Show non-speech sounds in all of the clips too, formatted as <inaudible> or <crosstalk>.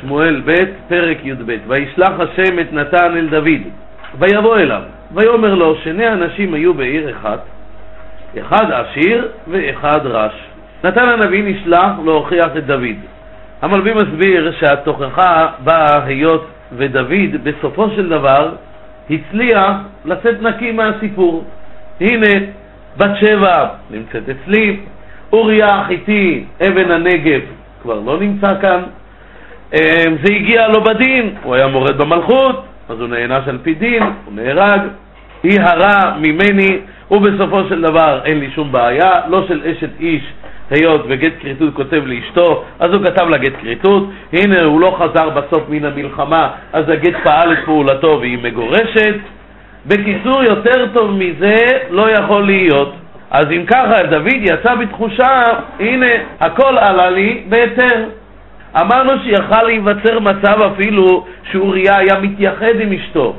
שמואל ב', פרק י"ב: וישלח השם את נתן אל דוד, ויבוא אליו, ויאמר לו, שני אנשים היו בעיר אחת, אחד עשיר ואחד רש. נתן הנביא נשלח להוכיח את דוד. המלבי מסביר שהתוכחה באה היות ודוד בסופו של דבר הצליח לצאת נקי מהסיפור. הנה, בת שבע נמצאת אצלי, אוריה החיתי, אבן הנגב, כבר לא נמצא כאן. אמ, זה הגיע לו בדין, הוא היה מורד במלכות, אז הוא נענש על פי דין, הוא נהרג. היא הרע ממני, ובסופו של דבר אין לי שום בעיה, לא של אשת איש, היות וגט כריתות כותב לאשתו, אז הוא כתב לה גט כריתות, הנה הוא לא חזר בסוף מן המלחמה, אז הגט פעל את פעולתו והיא מגורשת. בקיצור, יותר טוב מזה לא יכול להיות. אז אם ככה, דוד יצא בתחושה, הנה, הכל עלה לי בהיתר. אמרנו שיכל להיווצר מצב אפילו שאוריה היה מתייחד עם אשתו,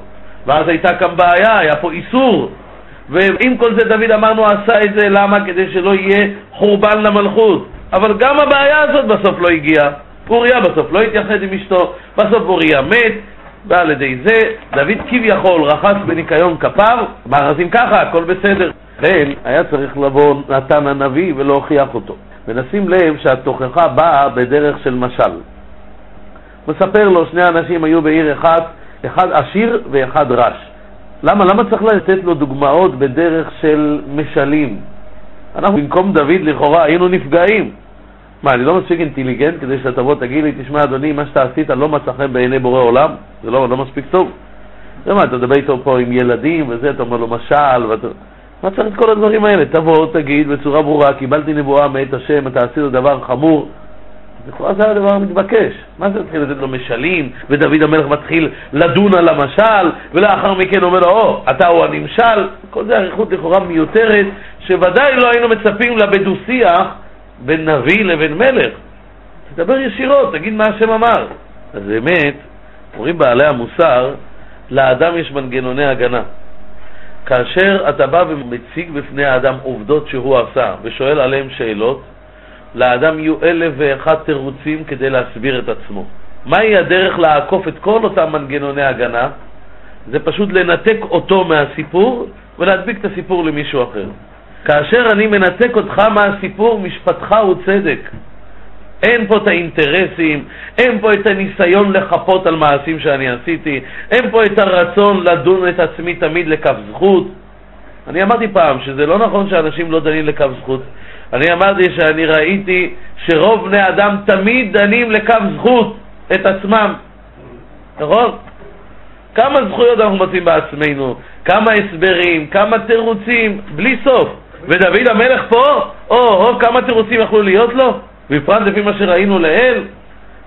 ואז הייתה כאן בעיה, היה פה איסור. ועם כל זה דוד אמרנו עשה את זה, למה? כדי שלא יהיה חורבן למלכות. אבל גם הבעיה הזאת בסוף לא הגיעה. אוריה בסוף לא התייחד עם אשתו, בסוף אוריה מת, ועל ידי זה דוד כביכול רחץ בניקיון כפיו, אם ככה, הכל בסדר. לכן היה צריך לבוא נתן הנביא ולהוכיח אותו. ונשים לב שהתוכחה באה בדרך של משל. מספר לו, שני אנשים היו בעיר אחת, אחד עשיר ואחד רש. למה? למה צריך לתת לו דוגמאות בדרך של משלים? אנחנו במקום דוד לכאורה היינו נפגעים. מה, אני לא מספיק אינטליגנט כדי שאתה תבוא תגיד לי, תשמע אדוני, מה שאתה עשית לא מצא חן בעיני בורא עולם? זה לא, לא מספיק טוב. זה מה, אתה מדבר איתו פה עם ילדים וזה, אתה אומר לו משל, ואתה... מה צריך את כל הדברים האלה? תבוא, תגיד בצורה ברורה, קיבלתי נבואה מאת השם, אתה עשית דבר חמור. לכאורה זה הדבר המתבקש. מה זה להתחיל לתת לו משלים, ודוד המלך מתחיל לדון על המשל, ולאחר מכן אומר לו, או, אתה הוא הנמשל. כל זה אריכות לכאורה מיותרת, שוודאי לא היינו מצפים לה בדו-שיח בין נביא לבין מלך. תדבר ישירות, תגיד מה השם אמר. אז באמת, אומרים בעלי המוסר, לאדם יש מנגנוני הגנה. כאשר אתה בא ומציג בפני האדם עובדות שהוא עשה ושואל עליהן שאלות, לאדם יהיו אלף ואחד תירוצים כדי להסביר את עצמו. מהי הדרך לעקוף את כל אותם מנגנוני הגנה? זה פשוט לנתק אותו מהסיפור ולהדביק את הסיפור למישהו אחר. כאשר אני מנתק אותך מהסיפור, משפטך הוא צדק. אין פה את האינטרסים, אין פה את הניסיון לחפות על מעשים שאני עשיתי, אין פה את הרצון לדון את עצמי תמיד לכף זכות. אני אמרתי פעם שזה לא נכון שאנשים לא דנים לכף זכות. אני אמרתי שאני ראיתי שרוב בני אדם תמיד דנים לכף זכות את עצמם, נכון? כמה זכויות אנחנו מוצאים בעצמנו, כמה הסברים, כמה תירוצים, בלי סוף. ודוד המלך פה, או, או, כמה תירוצים יכלו להיות לו? בפרט לפי מה שראינו לעיל,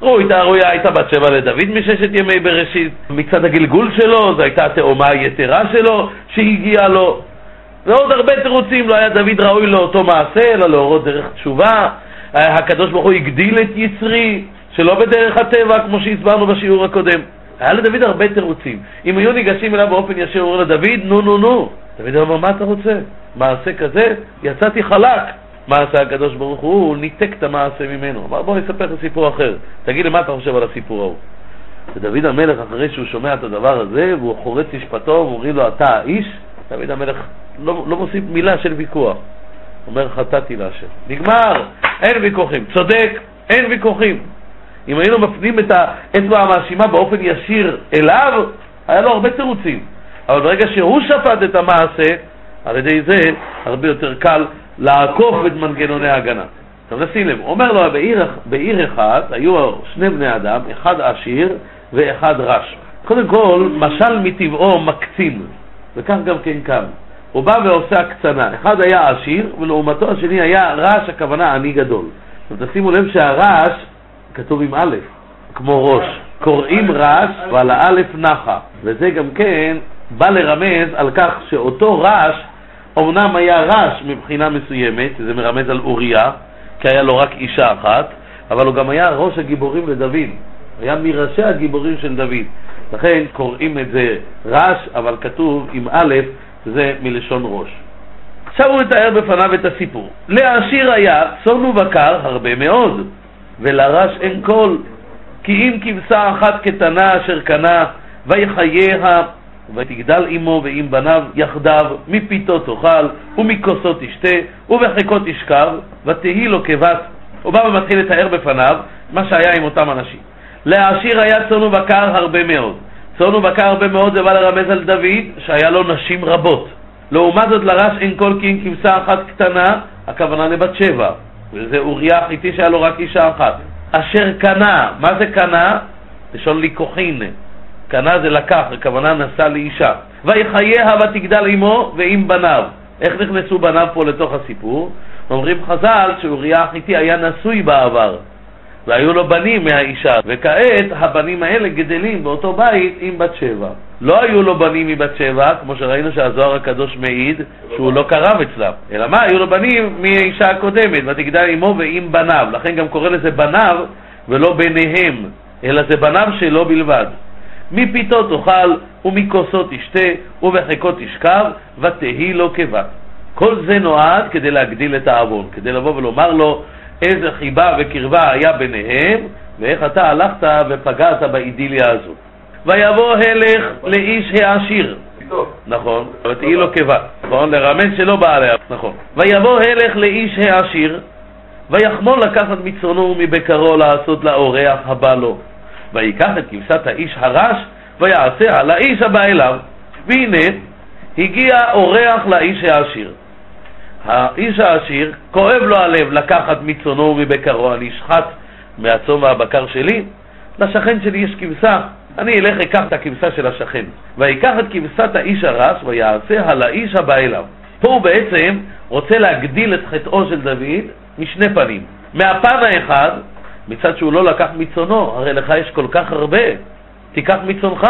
ראויה הייתה בת שבע לדוד מששת ימי בראשית, מצד הגלגול שלו, זו הייתה התאומה היתרה שלו שהגיעה לו, ועוד הרבה תירוצים, לא היה דוד ראוי לאותו מעשה, אלא להורות דרך תשובה, הקדוש ברוך הוא הגדיל את יצרי, שלא בדרך הטבע, כמו שהסברנו בשיעור הקודם. היה לדוד הרבה תירוצים. אם היו ניגשים אליו באופן ישיר, אומר לדוד, נו נו נו. דוד אומר, מה אתה רוצה? מעשה כזה? יצאתי חלק. מה עשה הקדוש ברוך הוא? הוא ניתק את המעשה ממנו. אמר בוא נספר לך סיפור אחר. תגיד לי מה אתה חושב על הסיפור ההוא. ודוד המלך אחרי שהוא שומע את הדבר הזה והוא חורץ משפטו ואומרים לו אתה האיש, דוד המלך לא, לא מוסיף מילה של ויכוח. אומר חטאתי להשם. נגמר, אין ויכוחים. צודק, אין ויכוחים. אם היינו מפנים את האצבע המאשימה באופן ישיר אליו, היה לו הרבה תירוצים. אבל ברגע שהוא שפט את המעשה, על ידי זה הרבה יותר קל לעקוף את מנגנוני ההגנה. עכשיו נשים לב, אומר לו, בעיר, בעיר אחת היו שני בני אדם, אחד עשיר ואחד רש. קודם כל, משל מטבעו מקצין, וכך גם כן כאן. הוא בא ועושה הקצנה. אחד היה עשיר, ולעומתו השני היה רש, הכוונה עני גדול. עכשיו תשימו לב שהרש כתוב עם א', כמו ראש. קוראים רש ועל האלף נחה, וזה גם כן בא לרמז על כך שאותו רש אמנם היה רש מבחינה מסוימת, זה מרמז על אוריה, כי היה לו רק אישה אחת, אבל הוא גם היה ראש הגיבורים לדוד, היה מראשי הגיבורים של דוד. לכן קוראים את זה רש, אבל כתוב עם א', זה מלשון ראש. עכשיו הוא מתאר בפניו את הסיפור. לעשיר היה צאן ובקר הרבה מאוד, ולרש אין קול. כי אם כבשה אחת קטנה אשר קנה, ויחייה ותגדל אמו ועם בניו יחדיו, מפיתו תאכל, ומכוסו תשתה, ובחיקו תשכב, ותהי לו כבת. הוא בא ומתחיל לתאר בפניו מה שהיה עם אותם אנשים. לעשיר היה צאן ובקר הרבה מאוד. צאן ובקר הרבה מאוד זה בא לרמז על דוד, שהיה לו נשים רבות. לעומת זאת לרש אין כל אם כבשה אחת קטנה, הכוונה לבת שבע. וזה אוריה החיתי שהיה לו רק אישה אחת. אשר קנה, מה זה קנה? לשון ליקוחין. קנה זה לקח, הכוונה נשא לאישה. ויחייה ותגדל עמו ועם בניו. איך נכנסו בניו פה לתוך הסיפור? אומרים חז"ל שאוריה החיתי היה נשוי בעבר, והיו לו בנים מהאישה, וכעת הבנים האלה גדלים באותו בית עם בת שבע. לא היו לו בנים מבת שבע, כמו שראינו שהזוהר הקדוש מעיד שהוא לא קרב אצלם, אלא מה? היו לו בנים מהאישה הקודמת, ותגדל עמו ועם בניו, לכן גם קורא לזה בניו ולא ביניהם, אלא זה בניו שלו בלבד. מפיתו תאכל, ומכוסו תשתה, ובחיקו תשכב, ותהי לו כבת. כל זה נועד כדי להגדיל את העוון, כדי לבוא ולומר לו איזה חיבה וקרבה היה ביניהם, ואיך אתה הלכת ופגעת באידיליה הזאת. ויבוא הלך לאיש העשיר. נכון, ותהי לו כבת, נכון? לרמז שלא בא עליה, נכון. ויבוא הלך לאיש העשיר, ויחמול לקחת מצרונו ומבקרו לעשות לאורח הבא לו. ויקח את כבשת האיש הרש, ויעשיה לאיש הבא אליו. והנה, הגיע אורח לאיש העשיר. האיש העשיר, כואב לו הלב לקחת מצונו ומבקרו, אני אשחט מהצום והבקר שלי, לשכן שלי יש כבשה, אני אלך אקח את הכבשה של השכן. ויקח את כבשת האיש הרש ויעשיה לאיש הבא אליו. פה הוא בעצם רוצה להגדיל את חטאו של דוד משני פנים. מהפן האחד, מצד שהוא לא לקח מצונו, הרי לך יש כל כך הרבה, תיקח מצונך.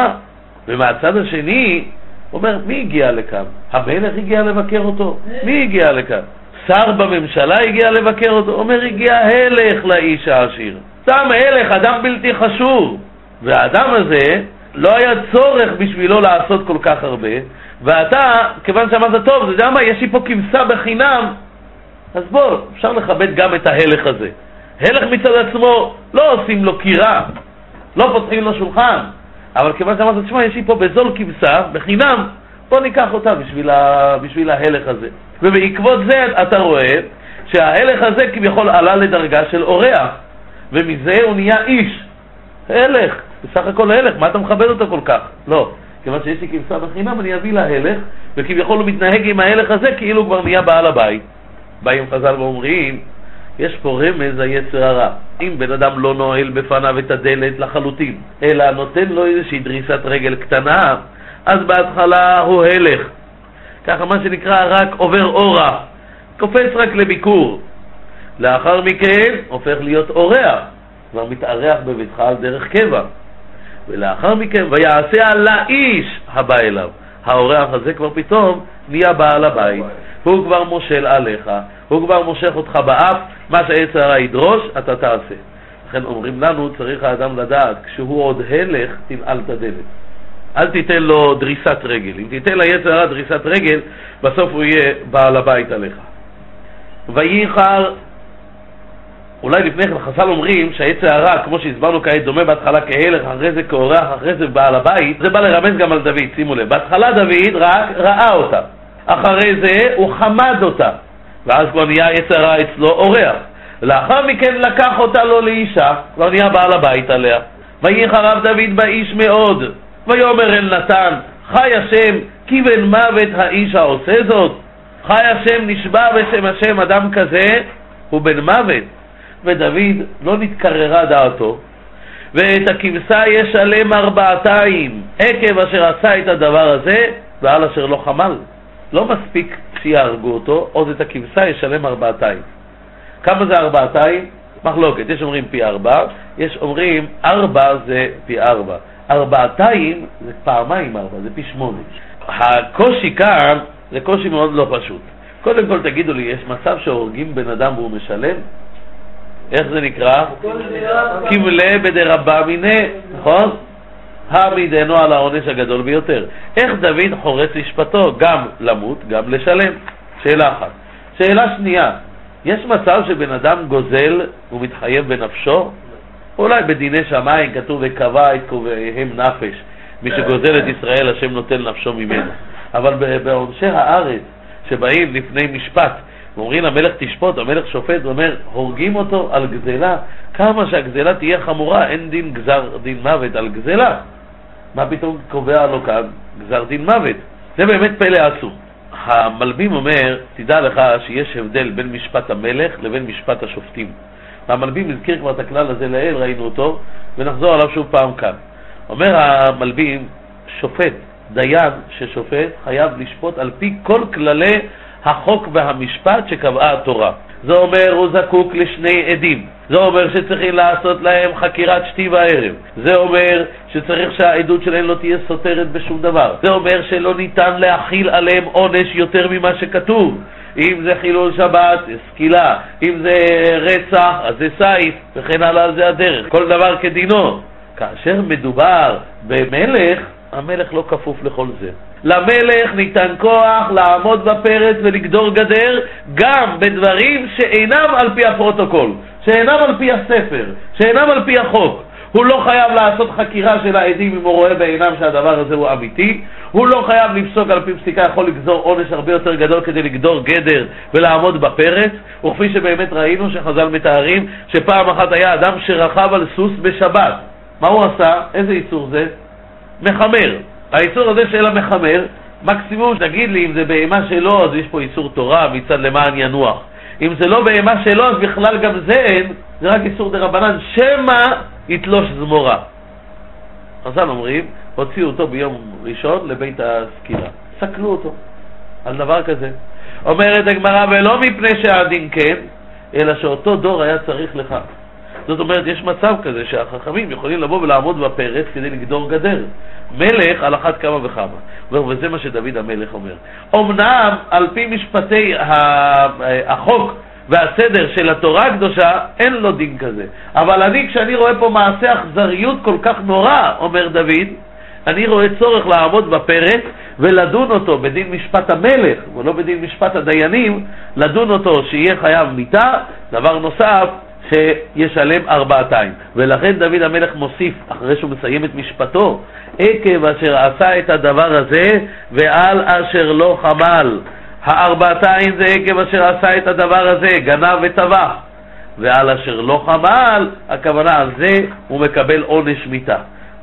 ומהצד השני, אומר, מי הגיע לכאן? המלך הגיע לבקר אותו? מי הגיע לכאן? שר בממשלה הגיע לבקר אותו? אומר, הגיע הלך לאיש העשיר. סתם הלך, אדם בלתי חשוב. והאדם הזה, לא היה צורך בשבילו לעשות כל כך הרבה, ואתה, כיוון שאמרת, טוב, אתה יודע מה, יש לי פה כבשה בחינם, אז בוא, אפשר לכבד גם את ההלך הזה. הלך מצד עצמו, לא עושים לו קירה, לא פותחים לו שולחן, אבל כיוון שאמרת, תשמע, יש לי פה בזול כבשה, בחינם, בוא ניקח אותה בשביל, ה... בשביל ההלך הזה. ובעקבות זה אתה רואה שההלך הזה כביכול עלה לדרגה של אורח, ומזה הוא נהיה איש. הלך, בסך הכל הלך, מה אתה מכבד אותו כל כך? לא, כיוון שיש לי כבשה בחינם, אני אביא לה הלך, וכביכול הוא מתנהג עם ההלך הזה כאילו הוא כבר נהיה בעל הבית. באים חז"ל ואומרים, יש פה רמז היצר הרע. אם בן אדם לא נועל בפניו את הדלת לחלוטין, אלא נותן לו איזושהי דריסת רגל קטנה, אז בהתחלה הוא הלך. ככה מה שנקרא רק עובר אורח, קופץ רק לביקור. לאחר מכן הופך להיות אורח, כבר מתארח בביתך על דרך קבע. ולאחר מכן, ויעשה על האיש הבא אליו. האורח הזה כבר פתאום נהיה בעל הבית, הוא כבר מושל עליך, הוא כבר מושך אותך באף, מה שהעץ הרע ידרוש, אתה תעשה. לכן אומרים לנו, צריך האדם לדעת, כשהוא עוד הלך, תנעל את הדלת. אל תיתן לו דריסת רגל. אם תיתן ליצר הרע דריסת רגל, בסוף הוא יהיה בעל הבית עליך. וייחר, אולי לפני כן חז"ל אומרים שהיצר הרע, כמו שהסברנו כעת, דומה בהתחלה כהלך, אחרי זה כאורח, אחרי זה בעל הבית, זה בא לרמז גם על דוד, שימו לב. בהתחלה דוד רק ראה אותה, אחרי זה הוא חמד אותה. ואז כבר נהיה יצר הרע אצלו אורח. לאחר מכן לקח אותה לו לאישה, כבר נהיה בעל הבית עליה. ויהי חרב דוד באיש מאוד, ויאמר אל נתן, חי השם, כי בן מוות האיש העושה זאת. חי השם נשבע בשם השם אדם כזה, הוא בן מוות. ודוד לא נתקררה דעתו, ואת הכבשה ישלם ארבעתיים, עקב אשר עשה את הדבר הזה, ועל אשר לא חמל. לא מספיק שיהרגו אותו, עוד את הכבשה ישלם ארבעתיים. כמה זה ארבעתיים? מחלוקת, יש אומרים פי ארבע, יש אומרים ארבע זה פי ארבע. ארבעתיים זה פעמיים ארבע, זה פי שמונה. הקושי כאן זה קושי מאוד לא פשוט. קודם כל תגידו לי, יש מצב שהורגים בן אדם והוא משלם? איך זה נקרא? כמלה בדרבה מיניה, נכון? העמידנו על העונש הגדול ביותר. איך דוד חורץ לשפטו, גם למות, גם לשלם? שאלה אחת. שאלה שנייה, יש מצב שבן אדם גוזל ומתחייב בנפשו? אולי בדיני שמיים כתוב וקבע את קובעיהם נפש, מי שגוזל את ישראל השם נותן נפשו ממנו. אבל בעונשי הארץ שבאים לפני משפט ואומרים למלך תשפוט, המלך שופט ואומר הורגים אותו על גזלה, כמה שהגזלה תהיה חמורה, אין דין גזר דין מוות על גזלה. מה פתאום קובע לו כאן גזר דין מוות? זה באמת פלא עצום. המלבים אומר, תדע לך שיש הבדל בין משפט המלך לבין משפט השופטים. והמלבים הזכיר כבר את הכלל הזה לעיל, ראינו אותו, ונחזור עליו שוב פעם כאן. אומר המלבים, שופט, דיין ששופט, חייב לשפוט על פי כל כללי החוק והמשפט שקבעה התורה. זה אומר הוא זקוק לשני עדים. זה אומר שצריכים לעשות להם חקירת שתי וערב. זה אומר שצריך שהעדות שלהם לא תהיה סותרת בשום דבר. זה אומר שלא ניתן להכיל עליהם עונש יותר ממה שכתוב. אם זה חילול שבת, זה סקילה, אם זה רצח, אז זה סייף, וכן הלאה זה הדרך. כל דבר כדינו. כאשר מדובר במלך, המלך לא כפוף לכל זה. למלך ניתן כוח לעמוד בפרץ ולגדור גדר גם בדברים שאינם על פי הפרוטוקול, שאינם על פי הספר, שאינם על פי החוק. הוא לא חייב לעשות חקירה של העדים אם הוא רואה בעינם שהדבר הזה הוא אמיתי, הוא לא חייב לפסוק על פי פסיקה, יכול לגזור עונש הרבה יותר גדול כדי לגדור גדר ולעמוד בפרץ, וכפי שבאמת ראינו שחז"ל מתארים שפעם אחת היה אדם שרכב על סוס בשבת. מה הוא עשה? איזה איסור זה? מחמר. האיסור הזה של המחמר, מקסימום תגיד לי אם זה בהמה שלו אז יש פה איסור תורה מצד למען ינוח. אם זה לא בהמה שלו אז בכלל גם זה אין, זה רק איסור דה רבנן, שמא יתלוש זמורה. חז"ל אומרים, הוציאו אותו ביום ראשון לבית הסקירה. סקלו אותו על דבר כזה. אומרת הגמרא, ולא מפני שהדין כן, אלא שאותו דור היה צריך לך. זאת אומרת, יש מצב כזה שהחכמים יכולים לבוא ולעמוד בפרץ כדי לגדור גדר. מלך על אחת כמה וכמה. וזה מה שדוד המלך אומר. אמנם על פי משפטי החוק והסדר של התורה הקדושה, אין לו דין כזה. אבל אני, כשאני רואה פה מעשה אכזריות כל כך נורא, אומר דוד, אני רואה צורך לעמוד בפרץ ולדון אותו בדין משפט המלך ולא בדין משפט הדיינים, לדון אותו שיהיה חייב מיתה. דבר נוסף, שישלם ארבעתיים. ולכן דוד המלך מוסיף, אחרי שהוא מסיים את משפטו, עקב אשר עשה את הדבר הזה ועל אשר לא חמל. הארבעתיים זה עקב אשר עשה את הדבר הזה, גנב וטבח. ועל אשר לא חמל, הכוונה על זה הוא מקבל עונש מיתה.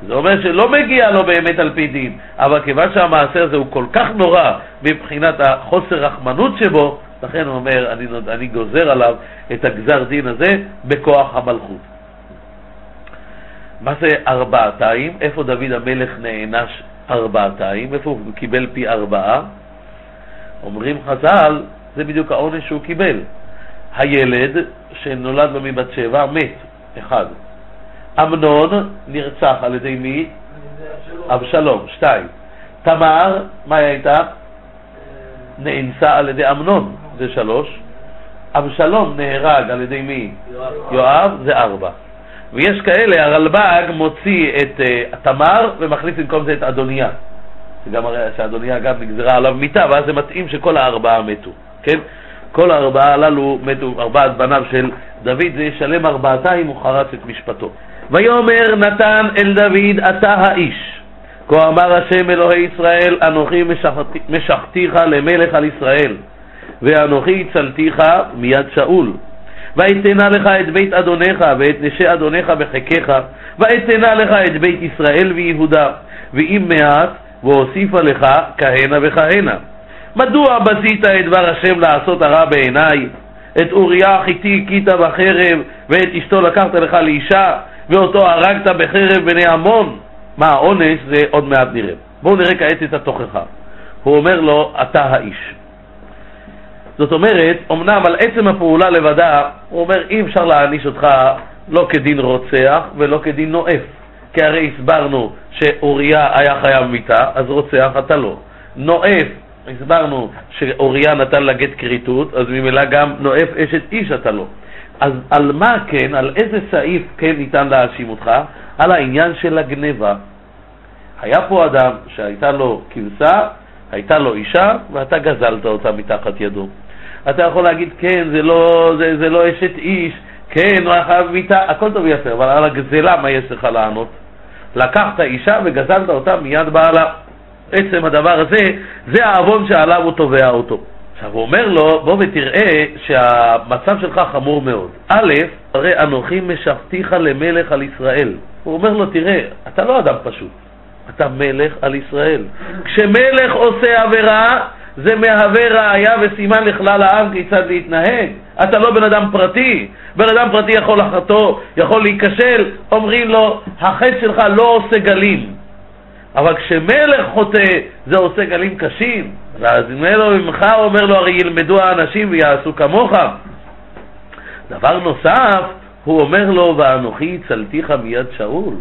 זה אומר שלא מגיע לו באמת על פי דין, אבל כיוון שהמעשה הזה הוא כל כך נורא מבחינת החוסר רחמנות שבו, לכן הוא אומר, אני, אני גוזר עליו את הגזר דין הזה בכוח המלכות. מה זה ארבעתיים? איפה דוד המלך נענש ארבעתיים? איפה הוא קיבל פי ארבעה? אומרים חז"ל, זה בדיוק העונש שהוא קיבל. הילד שנולד לו מבת שבע מת, אחד. אמנון נרצח על ידי מי? אבשלום, שתיים. תמר, מה היא הייתה? נאנסה על ידי אמנון, זה שלוש. אבשלום נהרג על ידי מי? יואב, יואב זה ארבע. ויש כאלה, הרלב"ג מוציא את uh, תמר ומכניס במקום זה את אדוניה. שגם הרי שאדוניה גם נגזרה עליו מיתה, ואז זה מתאים שכל הארבעה מתו, כן? כל הארבעה הללו מתו, ארבעת בניו של דוד, זה ישלם ארבעתיים, הוא חרץ את משפטו. ויאמר נתן אל דוד אתה האיש, כה אמר השם אלוהי ישראל, אנוכי משחתיך למלך על ישראל, ואנוכי הצלתיך מיד שאול. ואתנה לך את בית אדונך ואת נשי אדונך בחיקך, ואתנה לך את בית ישראל ויהודה, ואם מעט, והוסיפה לך כהנה וכהנה. מדוע בזית את דבר השם לעשות הרע בעיניי? את אוריה החיתי הכית בחרב, ואת אשתו לקחת לך לאישה, ואותו הרגת בחרב בני עמון? מה העונש זה עוד מעט נראה. בואו נראה כעת את התוכחה. הוא אומר לו, אתה האיש. זאת אומרת, אמנם על עצם הפעולה לבדה, הוא אומר, אי אפשר להעניש אותך לא כדין רוצח ולא כדין נואף. כי הרי הסברנו שאוריה היה חייב מיתה, אז רוצח אתה לא. נואף, הסברנו שאוריה נתן לה גט כריתות, אז ממילא גם נואף אשת איש אתה לא. אז על מה כן, על איזה סעיף כן ניתן להאשים אותך? על העניין של הגניבה. היה פה אדם שהייתה לו כבשה, הייתה לו אישה, ואתה גזלת אותה מתחת ידו. אתה יכול להגיד, כן, זה לא, זה, זה לא אשת איש, כן, הוא היה חייב מיתה, הכל טוב ויפה, אבל על הגזלה מה יש לך לענות? לקחת אישה וגזלת אותה מיד בעלה. עצם הדבר הזה, זה העוון שעליו הוא תובע אותו. עכשיו הוא אומר לו, בוא ותראה שהמצב שלך חמור מאוד. א', הרי אנוכי משפטיך למלך על ישראל. הוא אומר לו, תראה, אתה לא אדם פשוט, אתה מלך על ישראל. כשמלך עושה עבירה, זה מהווה ראייה וסימן לכלל העם כיצד להתנהג. אתה לא בן אדם פרטי, בן אדם פרטי יכול לחטוא, יכול להיכשל, אומרים לו, החטא שלך לא עושה גלים. אבל כשמלך חוטא, זה עושה גלים קשים. ואז אם אלו ממך, אומר לו, הרי ילמדו האנשים ויעשו כמוך. דבר נוסף, הוא אומר לו, ואנוכי הצלתיך מיד שאול.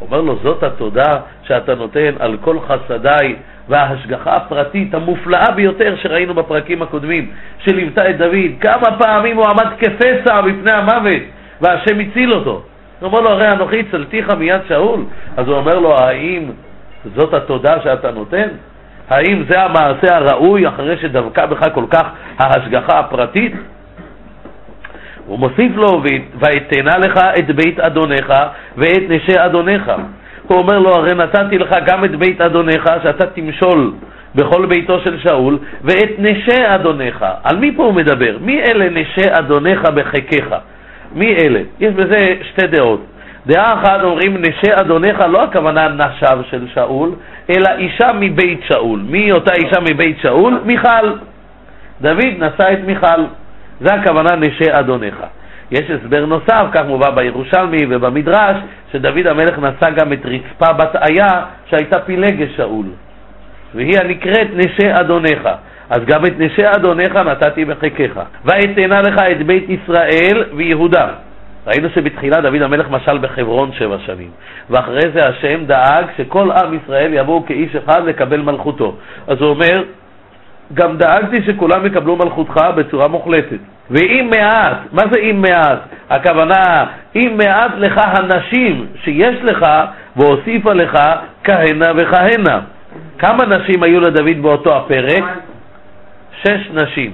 אומר לו, זאת התודה שאתה נותן על כל חסדיי וההשגחה הפרטית המופלאה ביותר שראינו בפרקים הקודמים, שליוותה את דוד. כמה פעמים הוא עמד כפסע בפני המוות, והשם הציל אותו. הוא אומר לו, הרי אנוכי הצלתיך מיד שאול. אז הוא אומר לו, האם זאת התודה שאתה נותן? האם זה המעשה הראוי אחרי שדבקה בך כל כך ההשגחה הפרטית? הוא מוסיף לו, ואתנה לך את בית אדונך ואת נשי אדונך. הוא אומר לו, הרי נתתי לך גם את בית אדונך, שאתה תמשול בכל ביתו של שאול, ואת נשי אדונך. על מי פה הוא מדבר? מי אלה נשי אדונך בחיקך? מי אלה? יש בזה שתי דעות. דעה אחת אומרים נשי אדונך, לא הכוונה נשיו של שאול, אלא אישה מבית שאול. מי אותה אישה מבית שאול? מיכל. דוד נשא את מיכל. זה הכוונה נשי אדונך. יש הסבר נוסף, כך מובא בירושלמי ובמדרש, שדוד המלך נשא גם את רצפה בת איה שהייתה פילגש שאול. והיא הנקראת נשי אדונך. אז גם את נשי אדונך נתתי בחיקך. ואתנה לך את בית ישראל ויהודה. ראינו שבתחילה דוד המלך משל בחברון שבע שנים, ואחרי זה השם דאג שכל עם ישראל יבואו כאיש אחד לקבל מלכותו. אז הוא אומר, גם דאגתי שכולם יקבלו מלכותך בצורה מוחלטת. ואם מעט, מה זה אם מעט? הכוונה, אם מעט לך הנשים שיש לך, והוסיפה לך כהנה וכהנה. כמה נשים היו לדוד באותו הפרק? שש נשים.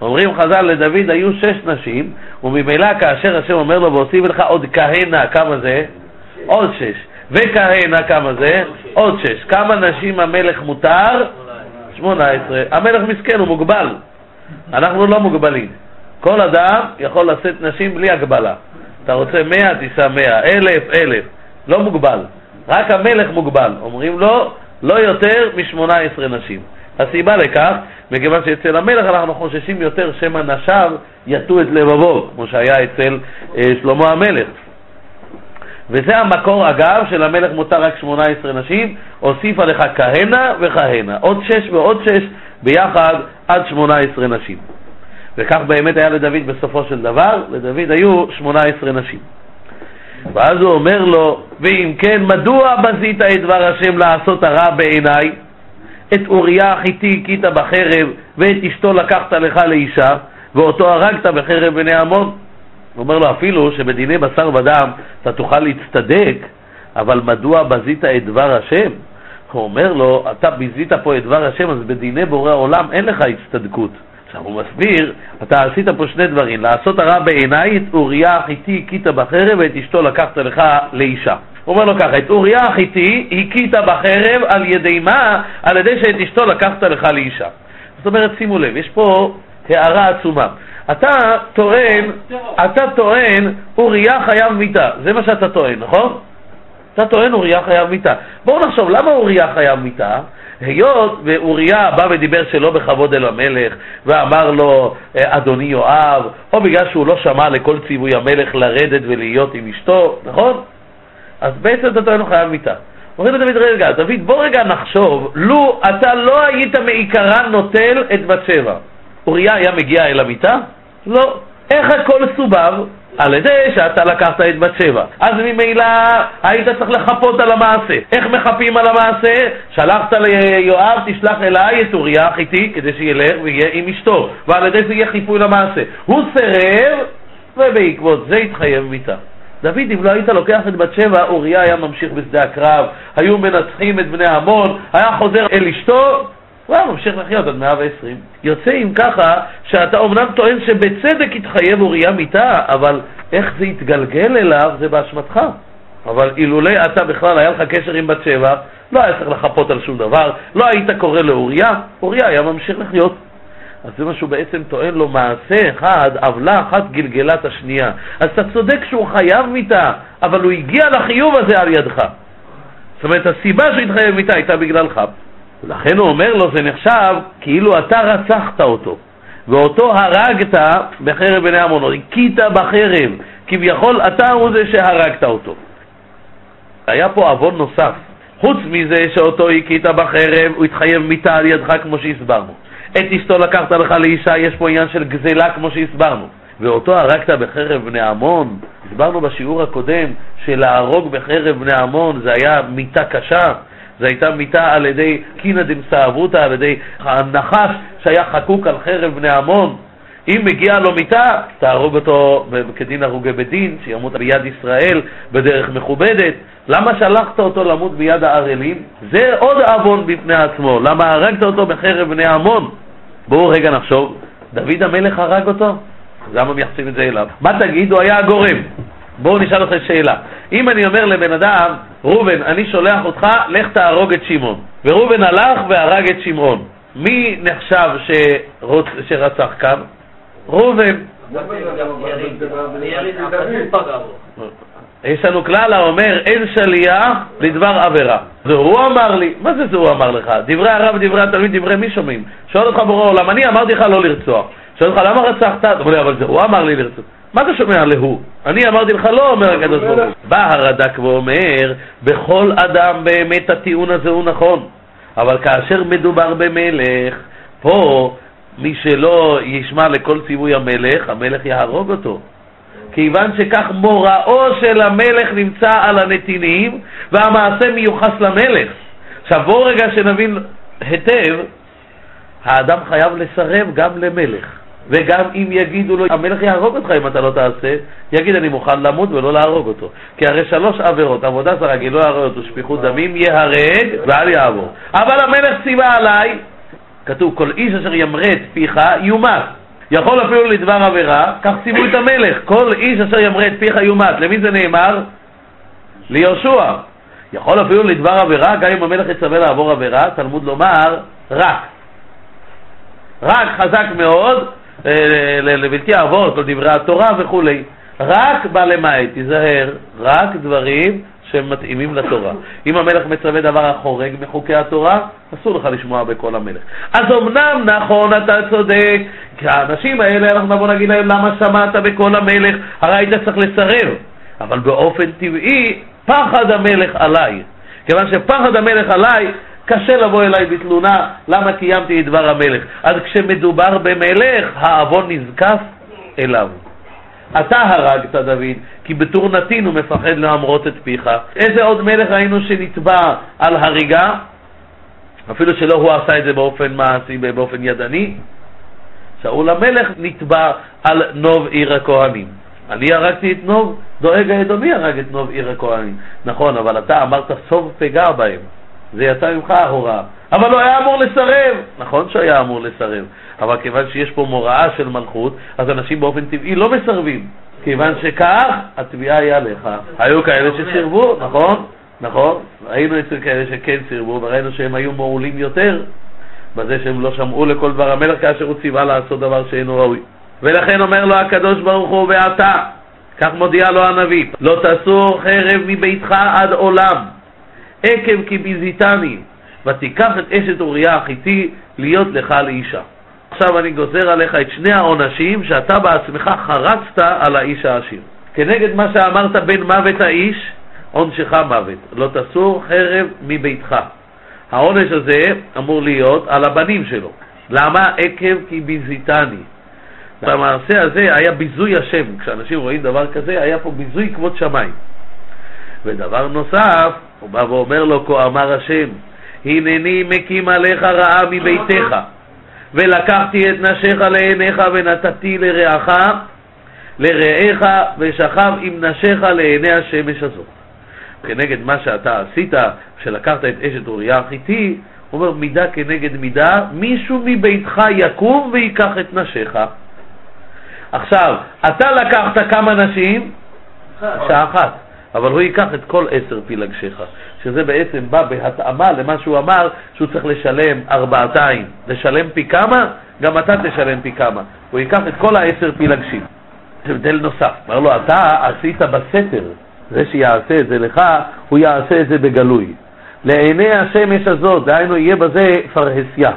אומרים חז"ל, לדוד היו שש נשים, וממילא כאשר השם אומר לו, והוסיף לך עוד כהנה, כמה זה? עוד שש. וכהנה, כמה זה? עוד שש. כמה נשים המלך מותר? שמונה עשרה. המלך מסכן, הוא מוגבל. אנחנו לא מוגבלים. כל אדם יכול לשאת נשים בלי הגבלה. אתה רוצה מאה, תישא מאה. אלף, אלף. לא מוגבל. רק המלך מוגבל. אומרים לו, לא יותר משמונה עשרה נשים. הסיבה לכך, מכיוון שאצל המלך אנחנו חוששים יותר שמא נשיו יטו את לבבו, כמו שהיה אצל אה, שלמה המלך. וזה המקור, אגב, של המלך מותר רק 18 נשים, הוסיפה לך כהנה וכהנה, עוד שש ועוד שש, ביחד עד 18 נשים. וכך באמת היה לדוד בסופו של דבר, לדוד היו 18 נשים. ואז הוא אומר לו, ואם כן, מדוע בזית את דבר השם לעשות הרע בעיניי? את אוריה החיתי הכית בחרב, ואת אשתו לקחת לך לאישה, ואותו הרגת בחרב בני עמון. הוא אומר לו, אפילו שבדיני בשר ודם אתה תוכל להצטדק, אבל מדוע בזית את דבר השם? הוא אומר לו, אתה ביזית פה את דבר השם, אז בדיני בורא עולם אין לך הצטדקות. עכשיו הוא מסביר, אתה עשית פה שני דברים, לעשות הרע בעיניי, את אוריה החיתי הכית בחרב ואת אשתו לקחת לך לאישה. הוא אומר לו ככה, את אוריה החיתי הכית בחרב על ידי מה? על ידי שאת אשתו לקחת לך לאישה. זאת אומרת, שימו לב, יש פה הערה עצומה. אתה טוען, אתה טוען, אוריה חייב מיתה. זה מה שאתה טוען, נכון? אתה טוען אוריה חייב מיתה. בואו נחשוב, למה אוריה חייב מיתה? היות ואוריה בא ודיבר שלא בכבוד אל המלך ואמר לו אדוני יואב, או בגלל שהוא לא שמע לכל ציווי המלך לרדת ולהיות עם אשתו, נכון? אז בעצם אתה טוען הוא חייב מיתה. אומרים לדוד, רגע, דוד, בוא רגע נחשוב, לו אתה לא היית מעיקרן נוטל את בת שבע, אוריה היה מגיע אל המיטה? לא. איך הכל סובב? על ידי שאתה לקחת את בת שבע. אז ממילא היית צריך לחפות על המעשה. איך מחפים על המעשה? שלחת ליואב, תשלח אליי את אוריה החיתי כדי שילך ויהיה עם אשתו, ועל ידי זה יהיה חיפוי למעשה. הוא סירב, ובעקבות זה התחייב מיתה. דוד, אם לא היית לוקח את בת שבע, אוריה היה ממשיך בשדה הקרב, היו מנצחים את בני עמון, היה חוזר אל אשתו, הוא היה ממשיך לחיות עד 120. יוצא אם ככה, שאתה אומנם טוען שבצדק התחייב אוריה מיתה, אבל איך זה התגלגל אליו זה באשמתך. אבל אילולא אתה בכלל היה לך קשר עם בת שבע, לא היה צריך לחפות על שום דבר, לא היית קורא לאוריה, אוריה היה ממשיך לחיות. אז זה מה שהוא בעצם טוען לו, מעשה אחד, עוולה אחת גלגלה את השנייה. אז אתה צודק שהוא חייב מיתה, אבל הוא הגיע לחיוב הזה על ידך. זאת אומרת, הסיבה שהוא התחייב מיתה הייתה בגללך. לכן הוא אומר לו, זה נחשב כאילו אתה רצחת אותו, ואותו הרגת בחרב בני עמון, או הכית בחרב, כביכול אתה הוא זה שהרגת אותו. היה פה עוון נוסף. חוץ מזה שאותו הכית בחרב, הוא התחייב מיתה על ידך כמו שהסברנו. את אשתו לקחת לך לאישה, יש פה עניין של גזלה כמו שהסברנו. ואותו הרגת בחרב בני עמון, הסברנו בשיעור הקודם שלהרוג בחרב בני עמון זה היה מיתה קשה, זו הייתה מיתה על ידי קינא דמסאבותא, על ידי הנחש שהיה חקוק על חרב בני עמון. אם מגיע לו מיתה, תהרוג אותו כדין הרוגי בדין, שימות ביד ישראל בדרך מכובדת. למה שלחת אותו למות ביד הערלים? זה עוד עוון בפני עצמו. למה הרגת אותו בחרב בני עמון? בואו רגע נחשוב, דוד המלך הרג אותו? למה מייחסים את זה אליו? מה תגיד? הוא היה הגורם. בואו נשאל אותך שאלה. אם אני אומר לבן אדם, ראובן, אני שולח אותך, לך תהרוג את שמעון. וראובן הלך והרג את שמעון. מי נחשב שרוצ... שרצח כאן? ראובן. יש לנו כלל האומר, אין שליח לדבר עבירה. זה הוא אמר לי, מה זה זה הוא אמר לך? דברי הרב, דברי התלמיד, דברי מי שומעים? שואל אותך בורא עולם, אני אמרתי לך לא לרצוח. שואל אותך, למה רצחת? אתה אומר לי, אבל זה הוא אמר לי לרצוח. מה אתה שומע להוא? אני אמרתי לך לא, אומר הקדוש ברוך הוא. בא הרד"ק ואומר, בכל אדם באמת הטיעון הזה הוא נכון, אבל כאשר מדובר במלך, פה מי שלא ישמע לכל ציווי המלך, המלך יהרוג אותו. כיוון שכך מוראו של המלך נמצא על הנתינים, והמעשה מיוחס למלך. עכשיו בואו רגע שנבין היטב, האדם חייב לסרב גם למלך. וגם אם יגידו לו, המלך יהרוג אותך אם אתה לא תעשה, יגיד אני מוכן למות ולא להרוג אותו. כי הרי שלוש עבירות, עבודה זרה, גילוי עריות ושפיכות דמים, ייהרג ואל יעבור. אבל המלך ציווה עליי, כתוב, כל איש אשר ימרה את פיך יומת. יכול אפילו לדבר עבירה, כך ציוו את המלך, כל איש אשר ימרה את פיך יומת. למי זה נאמר? ליהושע. יכול אפילו לדבר עבירה, גם אם המלך יצווה לעבור עבירה, תלמוד לומר, רק. רק חזק מאוד, לבלתי אבות, לדברי התורה וכולי. רק בא למעט, תיזהר, רק דברים שמתאימים לתורה. <laughs> אם המלך מצווה דבר החורג מחוקי התורה, אסור לך לשמוע בקול המלך. אז אמנם נכון, אתה צודק, כי האנשים האלה, אנחנו נבוא נגיד להם, למה שמעת בקול המלך? הרי היית צריך לסרב. אבל באופן טבעי, פחד המלך עליי. כיוון שפחד המלך עליי, קשה לבוא אליי בתלונה למה קיימתי את דבר המלך. אז כשמדובר במלך, העוון נזקף אליו. אתה הרגת דוד, כי בתור נתין הוא מפחד להמרות את פיך. איזה עוד מלך ראינו שנתבע על הריגה? אפילו שלא הוא עשה את זה באופן מעשי, באופן ידני. שאול המלך נתבע על נוב עיר הכהנים. אני הרגתי את נוב, דואג האדומי הרג את נוב עיר הכהנים. נכון, אבל אתה אמרת סוב פגע בהם. זה יצא ממך ההוראה. אבל הוא היה אמור לסרב. נכון שהיה אמור לסרב, אבל כיוון שיש פה מוראה של מלכות, אז אנשים באופן טבעי לא מסרבים. כיוון שכך, התביעה היא עליך. היו כאלה שסירבו, נכון? נכון? היינו אצל כאלה שכן סירבו, וראינו שהם היו מעולים יותר בזה שהם לא שמעו לכל דבר המלך כאשר הוא ציווה לעשות דבר שאינו ראוי. ולכן אומר לו הקדוש ברוך הוא, ואתה, כך מודיע לו הנביא, לא תסור חרב מביתך עד עולם, עקב כי ביזיתני, ותיקח את אשת אוריה החיתי להיות לך לאישה. עכשיו אני גוזר עליך את שני העונשים שאתה בעצמך חרצת על האיש העשיר. כנגד מה שאמרת בין מוות האיש, עונשך מוות. לא תסור חרב מביתך. העונש הזה אמור להיות על הבנים שלו. למה? עקב כי ביזיתני. במעשה הזה היה ביזוי השם. כשאנשים רואים דבר כזה, היה פה ביזוי כבוד שמיים. ודבר נוסף, הוא בא ואומר לו, כה אמר השם, הנני מקים עליך רעה מביתך, ולקחתי את נשיך לעיניך ונתתי לרעך, לרעך, ושכב עם נשיך לעיני השמש הזאת. כנגד מה שאתה עשית, כשלקחת את אשת אוריה החיתי, הוא אומר מידה כנגד מידה, מישהו מביתך יקום ויקח את נשיך. עכשיו, אתה לקחת כמה נשים? שעה אחת. אבל הוא ייקח את כל עשר פילגשיך, שזה בעצם בא בהתאמה למה שהוא אמר שהוא צריך לשלם ארבעתיים. לשלם פי כמה? גם אתה תשלם פי כמה. הוא ייקח את כל העשר פילגשים. זה הבדל נוסף. אמר לו, אתה עשית בסתר, זה שיעשה את זה לך, הוא יעשה את זה בגלוי. לעיני השמש הזאת, דהיינו יהיה בזה פרהסיה.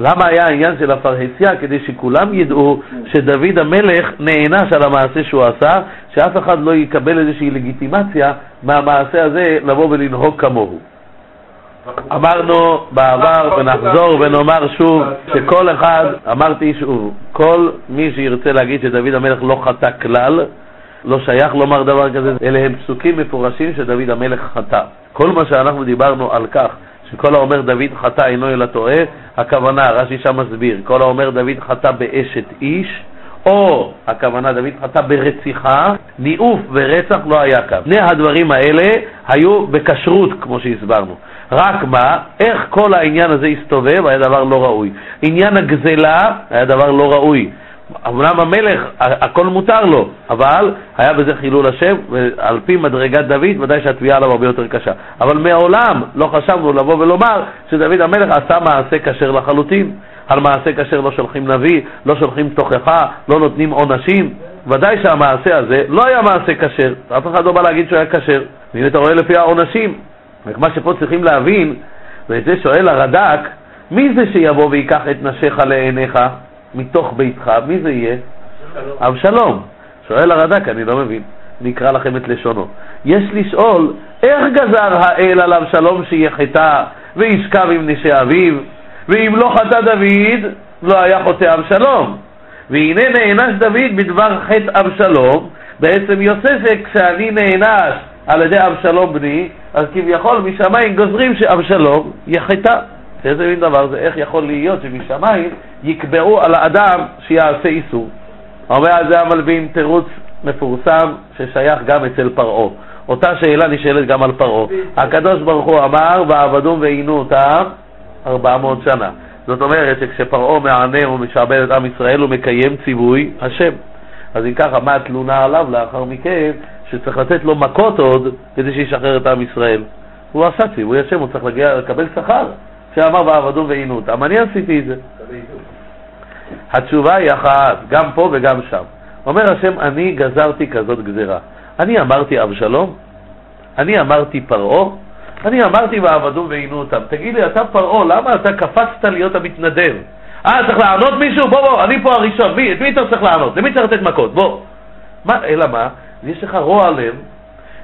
למה היה העניין של הפרהסיה? כדי שכולם ידעו שדוד המלך נענש על המעשה שהוא עשה, שאף אחד לא יקבל איזושהי לגיטימציה מהמעשה הזה לבוא ולנהוג כמוהו. אמרנו בעבר ונחזור ונאמר שוב שכל אחד, אמרתי שוב, כל מי שירצה להגיד שדוד המלך לא חטא כלל, לא שייך לומר דבר כזה, אלה הם פסוקים מפורשים שדוד המלך חטא. כל מה שאנחנו דיברנו על כך שכל האומר דוד חטא אינו אלא טועה, הכוונה, רש"י שם מסביר, כל האומר דוד חטא באשת איש, או הכוונה דוד חטא ברציחה, ניאוף ורצח לא היה כאן. שני הדברים האלה היו בכשרות, כמו שהסברנו. רק מה, איך כל העניין הזה הסתובב היה דבר לא ראוי. עניין הגזלה היה דבר לא ראוי. אמנם המלך, הכל מותר לו, אבל היה בזה חילול השם, ועל פי מדרגת דוד, ודאי שהתביעה עליו הרבה יותר קשה. אבל מעולם לא חשבנו לבוא ולומר שדוד המלך עשה מעשה כשר לחלוטין. על מעשה כשר לא שולחים נביא, לא שולחים תוכחה, לא נותנים עונשים. ודאי שהמעשה הזה לא היה מעשה כשר, אף אחד לא בא להגיד שהוא היה כשר. והנה אתה רואה לפי העונשים. מה שפה צריכים להבין, ואת זה שואל הרד"ק, מי זה שיבוא ויקח את נשיך לעיניך? מתוך ביתך, מי זה יהיה? אבשלום. שואל הרד"ק, אני לא מבין. נקרא לכם את לשונו. יש לשאול, איך גזר האל על אבשלום שיחטא וישכב עם נשי אביו, ואם לא חטא דוד, לא היה חוטא אבשלום. והנה נענש דוד בדבר חטא אבשלום, בעצם יוצא זה כשאני נענש על ידי אבשלום בני, אז כביכול משמיים גוזרים שאבשלום יחטא. איזה מין דבר זה? איך יכול להיות שמשמיים יקבעו על האדם שיעשה איסור? אומר על זה המלווין תירוץ מפורסם ששייך גם אצל פרעה. אותה שאלה נשאלת גם על פרעה. הקדוש ברוך הוא אמר, ועבדום ועינו אותם ארבע מאות שנה. זאת אומרת שכשפרעה מענה ומשעבד את עם ישראל הוא מקיים ציווי השם. אז אם ככה, מה התלונה עליו לאחר מכן, שצריך לתת לו מכות עוד כדי שישחרר את עם ישראל? הוא עשה ציווי השם, הוא צריך לקבל שכר. שאמר ועבדו ועינו אותם. אני עשיתי את זה. התשובה היא אחת, גם פה וגם שם. אומר השם, אני גזרתי כזאת גזירה. אני אמרתי אבשלום? אני אמרתי פרעה? אני אמרתי ועבדו ועינו אותם. תגיד לי, אתה פרעה, למה אתה קפצת להיות המתנדב? אה, צריך לענות מישהו? בוא, בוא, אני פה הראשון. מי, את מי אתה צריך לענות? למי צריך לתת מכות? בוא. מה, אלא מה? יש לך רוע לב,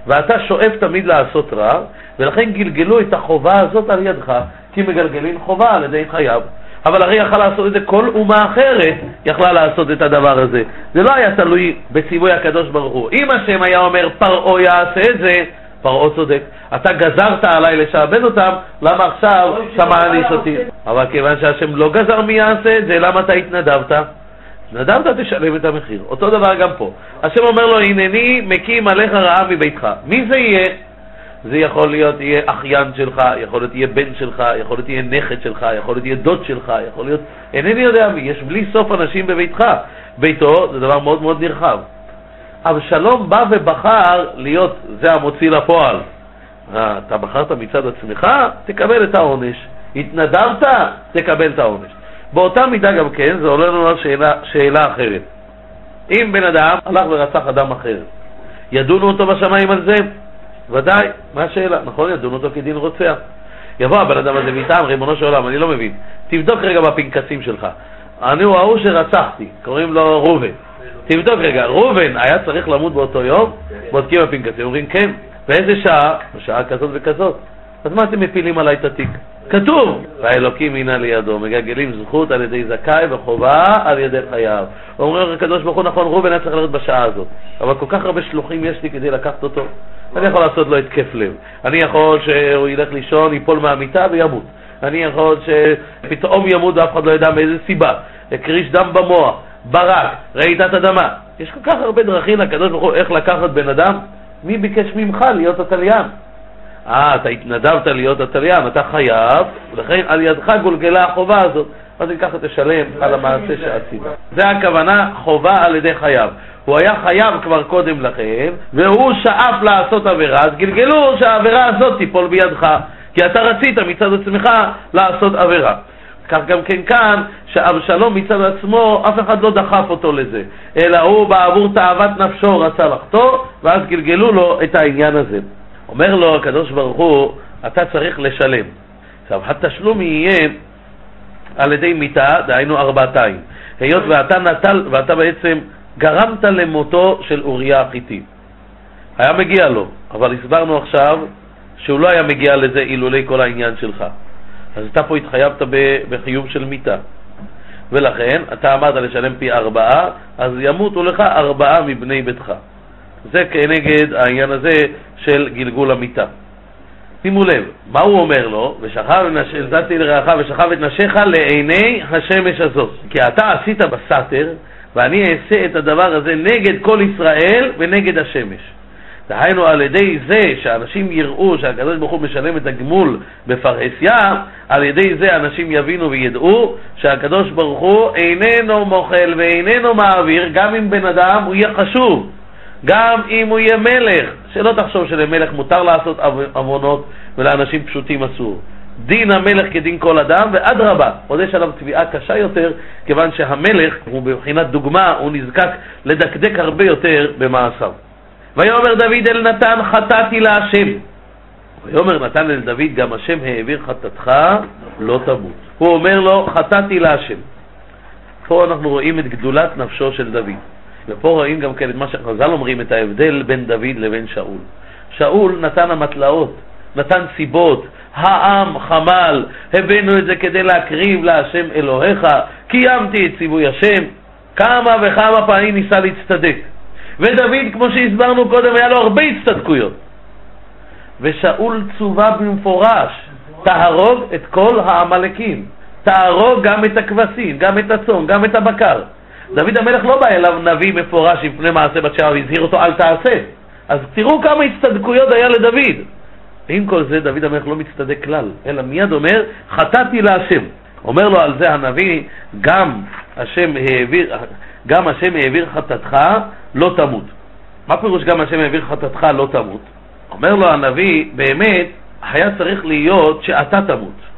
ואתה שואף תמיד לעשות רע, ולכן גלגלו את החובה הזאת על ידך. כי מגלגלים חובה על ידי חייו. אבל הרי יכל לעשות את זה כל אומה אחרת, יכלה לעשות את הדבר הזה. זה לא היה תלוי בציווי הקדוש ברוך הוא. אם השם היה אומר פרעה יעשה את זה, פרעה צודק. אתה גזרת עליי לשעבד אותם, למה עכשיו אתה מעניש אותי? אבל כיוון שהשם לא גזר מי יעשה את זה, למה אתה התנדבת? התנדבת תשלם את המחיר. אותו דבר גם פה. השם אומר לו, הנני מקים עליך רעה מביתך. מי זה יהיה? זה יכול להיות יהיה אחיין שלך, יכול להיות יהיה בן שלך, יכול להיות יהיה נכד שלך, יכול להיות יהיה דוד שלך, יכול להיות... אינני יודע מי, יש בלי סוף אנשים בביתך. ביתו זה דבר מאוד מאוד נרחב. אבשלום בא ובחר להיות זה המוציא לפועל. אה, אתה בחרת מצד עצמך, תקבל את העונש. התנדבת, תקבל את העונש. באותה מידה גם כן, זה עולה לנו על שאלה, שאלה אחרת. אם בן אדם הלך ורצח אדם אחר, ידונו אותו בשמיים על זה? ודאי, מה השאלה? נכון, ידון אותו כדין רוצח. יבוא הבן אדם הזה ויטען, ריבונו של עולם, אני לא מבין. תבדוק רגע בפנקסים שלך. אני הוא ההוא שרצחתי, קוראים לו ראובן. תבדוק רגע, ראובן היה צריך למות באותו יום? בודקים בפנקסים, אומרים כן. באיזה שעה? בשעה כזאת וכזאת. אז מה אתם מפילים עליי את התיק? כתוב, והאלוקים הינה לידו, מגלגלים זכות על ידי זכאי וחובה על ידי חייו. אומרים הקדוש ברוך הוא, נכון, ראובן היה צריך לרדת בשעה הזאת, אבל כל כך הרבה שלוחים יש לי כדי לקחת אותו. אני יכול לעשות לו התקף לב. אני יכול שהוא ילך לישון, ייפול מהמיטה וימות. אני יכול שפתאום ימות ואף אחד לא ידע מאיזה סיבה. הקריש דם במוח, ברק, רעידת אדמה. יש כל כך הרבה דרכים לקדוש ברוך הוא איך לקחת בן אדם. מי ביקש ממך להיות התליין? אה, אתה התנדבת להיות התליין, אתה חייב, ולכן על ידך גולגלה החובה הזאת. אז אם ככה תשלם על המעשה שעשית. זה הכוונה חובה על ידי חייב. הוא היה חייב כבר קודם לכן, והוא שאף לעשות עבירה, אז גלגלו שהעבירה הזאת תיפול בידך, כי אתה רצית מצד עצמך לעשות עבירה. כך גם כן כאן, שאבשלום מצד עצמו, אף אחד לא דחף אותו לזה, אלא הוא בעבור תאוות נפשו רצה לחטוא, ואז גלגלו לו את העניין הזה. אומר לו הקדוש ברוך הוא, אתה צריך לשלם. עכשיו, התשלום יהיה על ידי מיתה, דהיינו ארבעתיים. היות ואתה נטל, ואתה בעצם גרמת למותו של אוריה החיתי. היה מגיע לו, אבל הסברנו עכשיו שהוא לא היה מגיע לזה אילולי כל העניין שלך. אז אתה פה התחייבת בחיוב של מיתה. ולכן אתה אמרת לשלם פי ארבעה, אז ימותו לך ארבעה מבני ביתך. זה כנגד העניין הזה של גלגול המיתה. שימו לב, מה הוא אומר לו? ושכב נתתי לרעך ושכב את נשיך לעיני השמש הזאת. כי אתה עשית בסתר, ואני אעשה את הדבר הזה נגד כל ישראל ונגד השמש. דהיינו על ידי זה שאנשים יראו שהקדוש ברוך הוא משלם את הגמול בפרהסיה, על ידי זה אנשים יבינו וידעו שהקדוש ברוך הוא איננו מוחל ואיננו מעביר, גם אם בן אדם הוא יהיה חשוב, גם אם הוא יהיה מלך, שלא תחשוב שלמלך מותר לעשות עוונות ולאנשים פשוטים אסור. דין המלך כדין כל אדם, ואדרבה, עוד יש עליו תביעה קשה יותר, כיוון שהמלך הוא בבחינת דוגמה, הוא נזקק לדקדק הרבה יותר במעשיו. ויאמר דוד אל נתן חטאתי להשם. ויאמר נתן אל דוד גם השם העביר חטאתך לא תמות. הוא אומר לו חטאתי להשם. פה אנחנו רואים את גדולת נפשו של דוד. ופה רואים גם כן את מה שחז"ל אומרים, את ההבדל בין דוד לבין שאול. שאול נתן המטלאות, נתן סיבות, העם חמל, הבאנו את זה כדי להקריב להשם אלוהיך, קיימתי את ציווי השם, כמה וכמה פעמים ניסה להצטדק. ודוד, כמו שהסברנו קודם, היה לו הרבה הצטדקויות. ושאול צווה במפורש, תהרוג את כל העמלקים, תהרוג גם את הכבשים, גם את הצאן, גם את הבקר. דוד המלך לא בא אליו נביא מפורש לפני מעשה בת שבע והזהיר אותו אל תעשה. אז תראו כמה הצטדקויות היה לדוד. עם כל זה דוד המלך לא מצטדק כלל, אלא מיד אומר, חטאתי להשם. אומר לו על זה הנביא, גם השם העביר, גם השם העביר חטאתך, לא תמות. מה פירוש גם השם העביר חטאתך, לא תמות? אומר לו הנביא, באמת, היה צריך להיות שאתה תמות.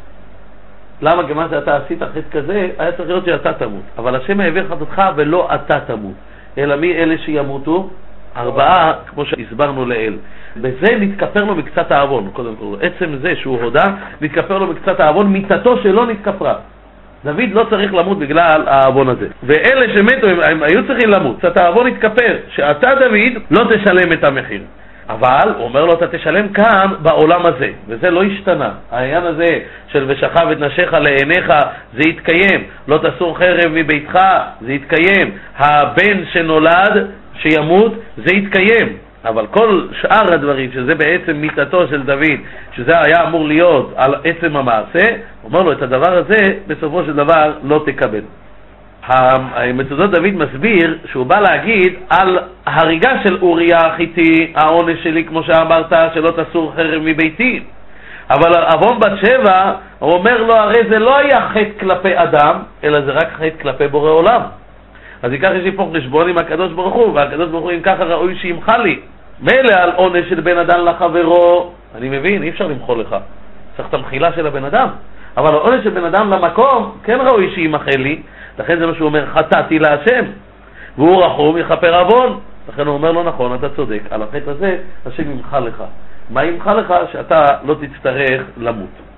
למה? כיוון שאתה עשית חטא כזה, היה צריך להיות שאתה תמות. אבל השם העביר חטאתך ולא אתה תמות. אלא מי אלה שימותו? ארבעה, כמו שהסברנו לעיל. בזה נתכפר לו מקצת העוון, קודם כל. עצם זה שהוא הודה, נתכפר לו מקצת העוון, מיתתו שלא נתכפרה. דוד לא צריך למות בגלל העוון הזה. ואלה שמתו, הם, הם היו צריכים למות. קצת העוון התכפר, שאתה, דוד, לא תשלם את המחיר. אבל, הוא אומר לו, אתה תשלם כאן בעולם הזה, וזה לא השתנה. העניין הזה של ושכב את נשיך לעיניך, זה יתקיים. לא תסור חרב מביתך, זה יתקיים. הבן שנולד, שימות, זה יתקיים. אבל כל שאר הדברים, שזה בעצם מיתתו של דוד, שזה היה אמור להיות על עצם המעשה, אומר לו, את הדבר הזה, בסופו של דבר, לא תקבל. מצודות דוד מסביר שהוא בא להגיד על הריגה של אוריה החיתי, העונש שלי, כמו שאמרת, שלא תסור חרב מביתי. אבל עוון בת שבע, הוא אומר לו, הרי זה לא היה חטא כלפי אדם, אלא זה רק חטא כלפי בורא עולם. אז ייקח יש לי פה חשבון עם הקדוש ברוך הוא, והקדוש ברוך הוא אם ככה ראוי שימחה לי. מילא על עונש של בן אדם לחברו, אני מבין, אי אפשר למחול לך. צריך את המחילה של הבן אדם. אבל על עונש של בן אדם למקום, כן ראוי שימחה לי, לכן זה מה שהוא אומר, חטאתי להשם. והוא רחום יכפר עוון. לכן הוא אומר לו, נכון, אתה צודק, על החטא הזה השם ימחה לך. מה ימחה לך? שאתה לא תצטרך למות.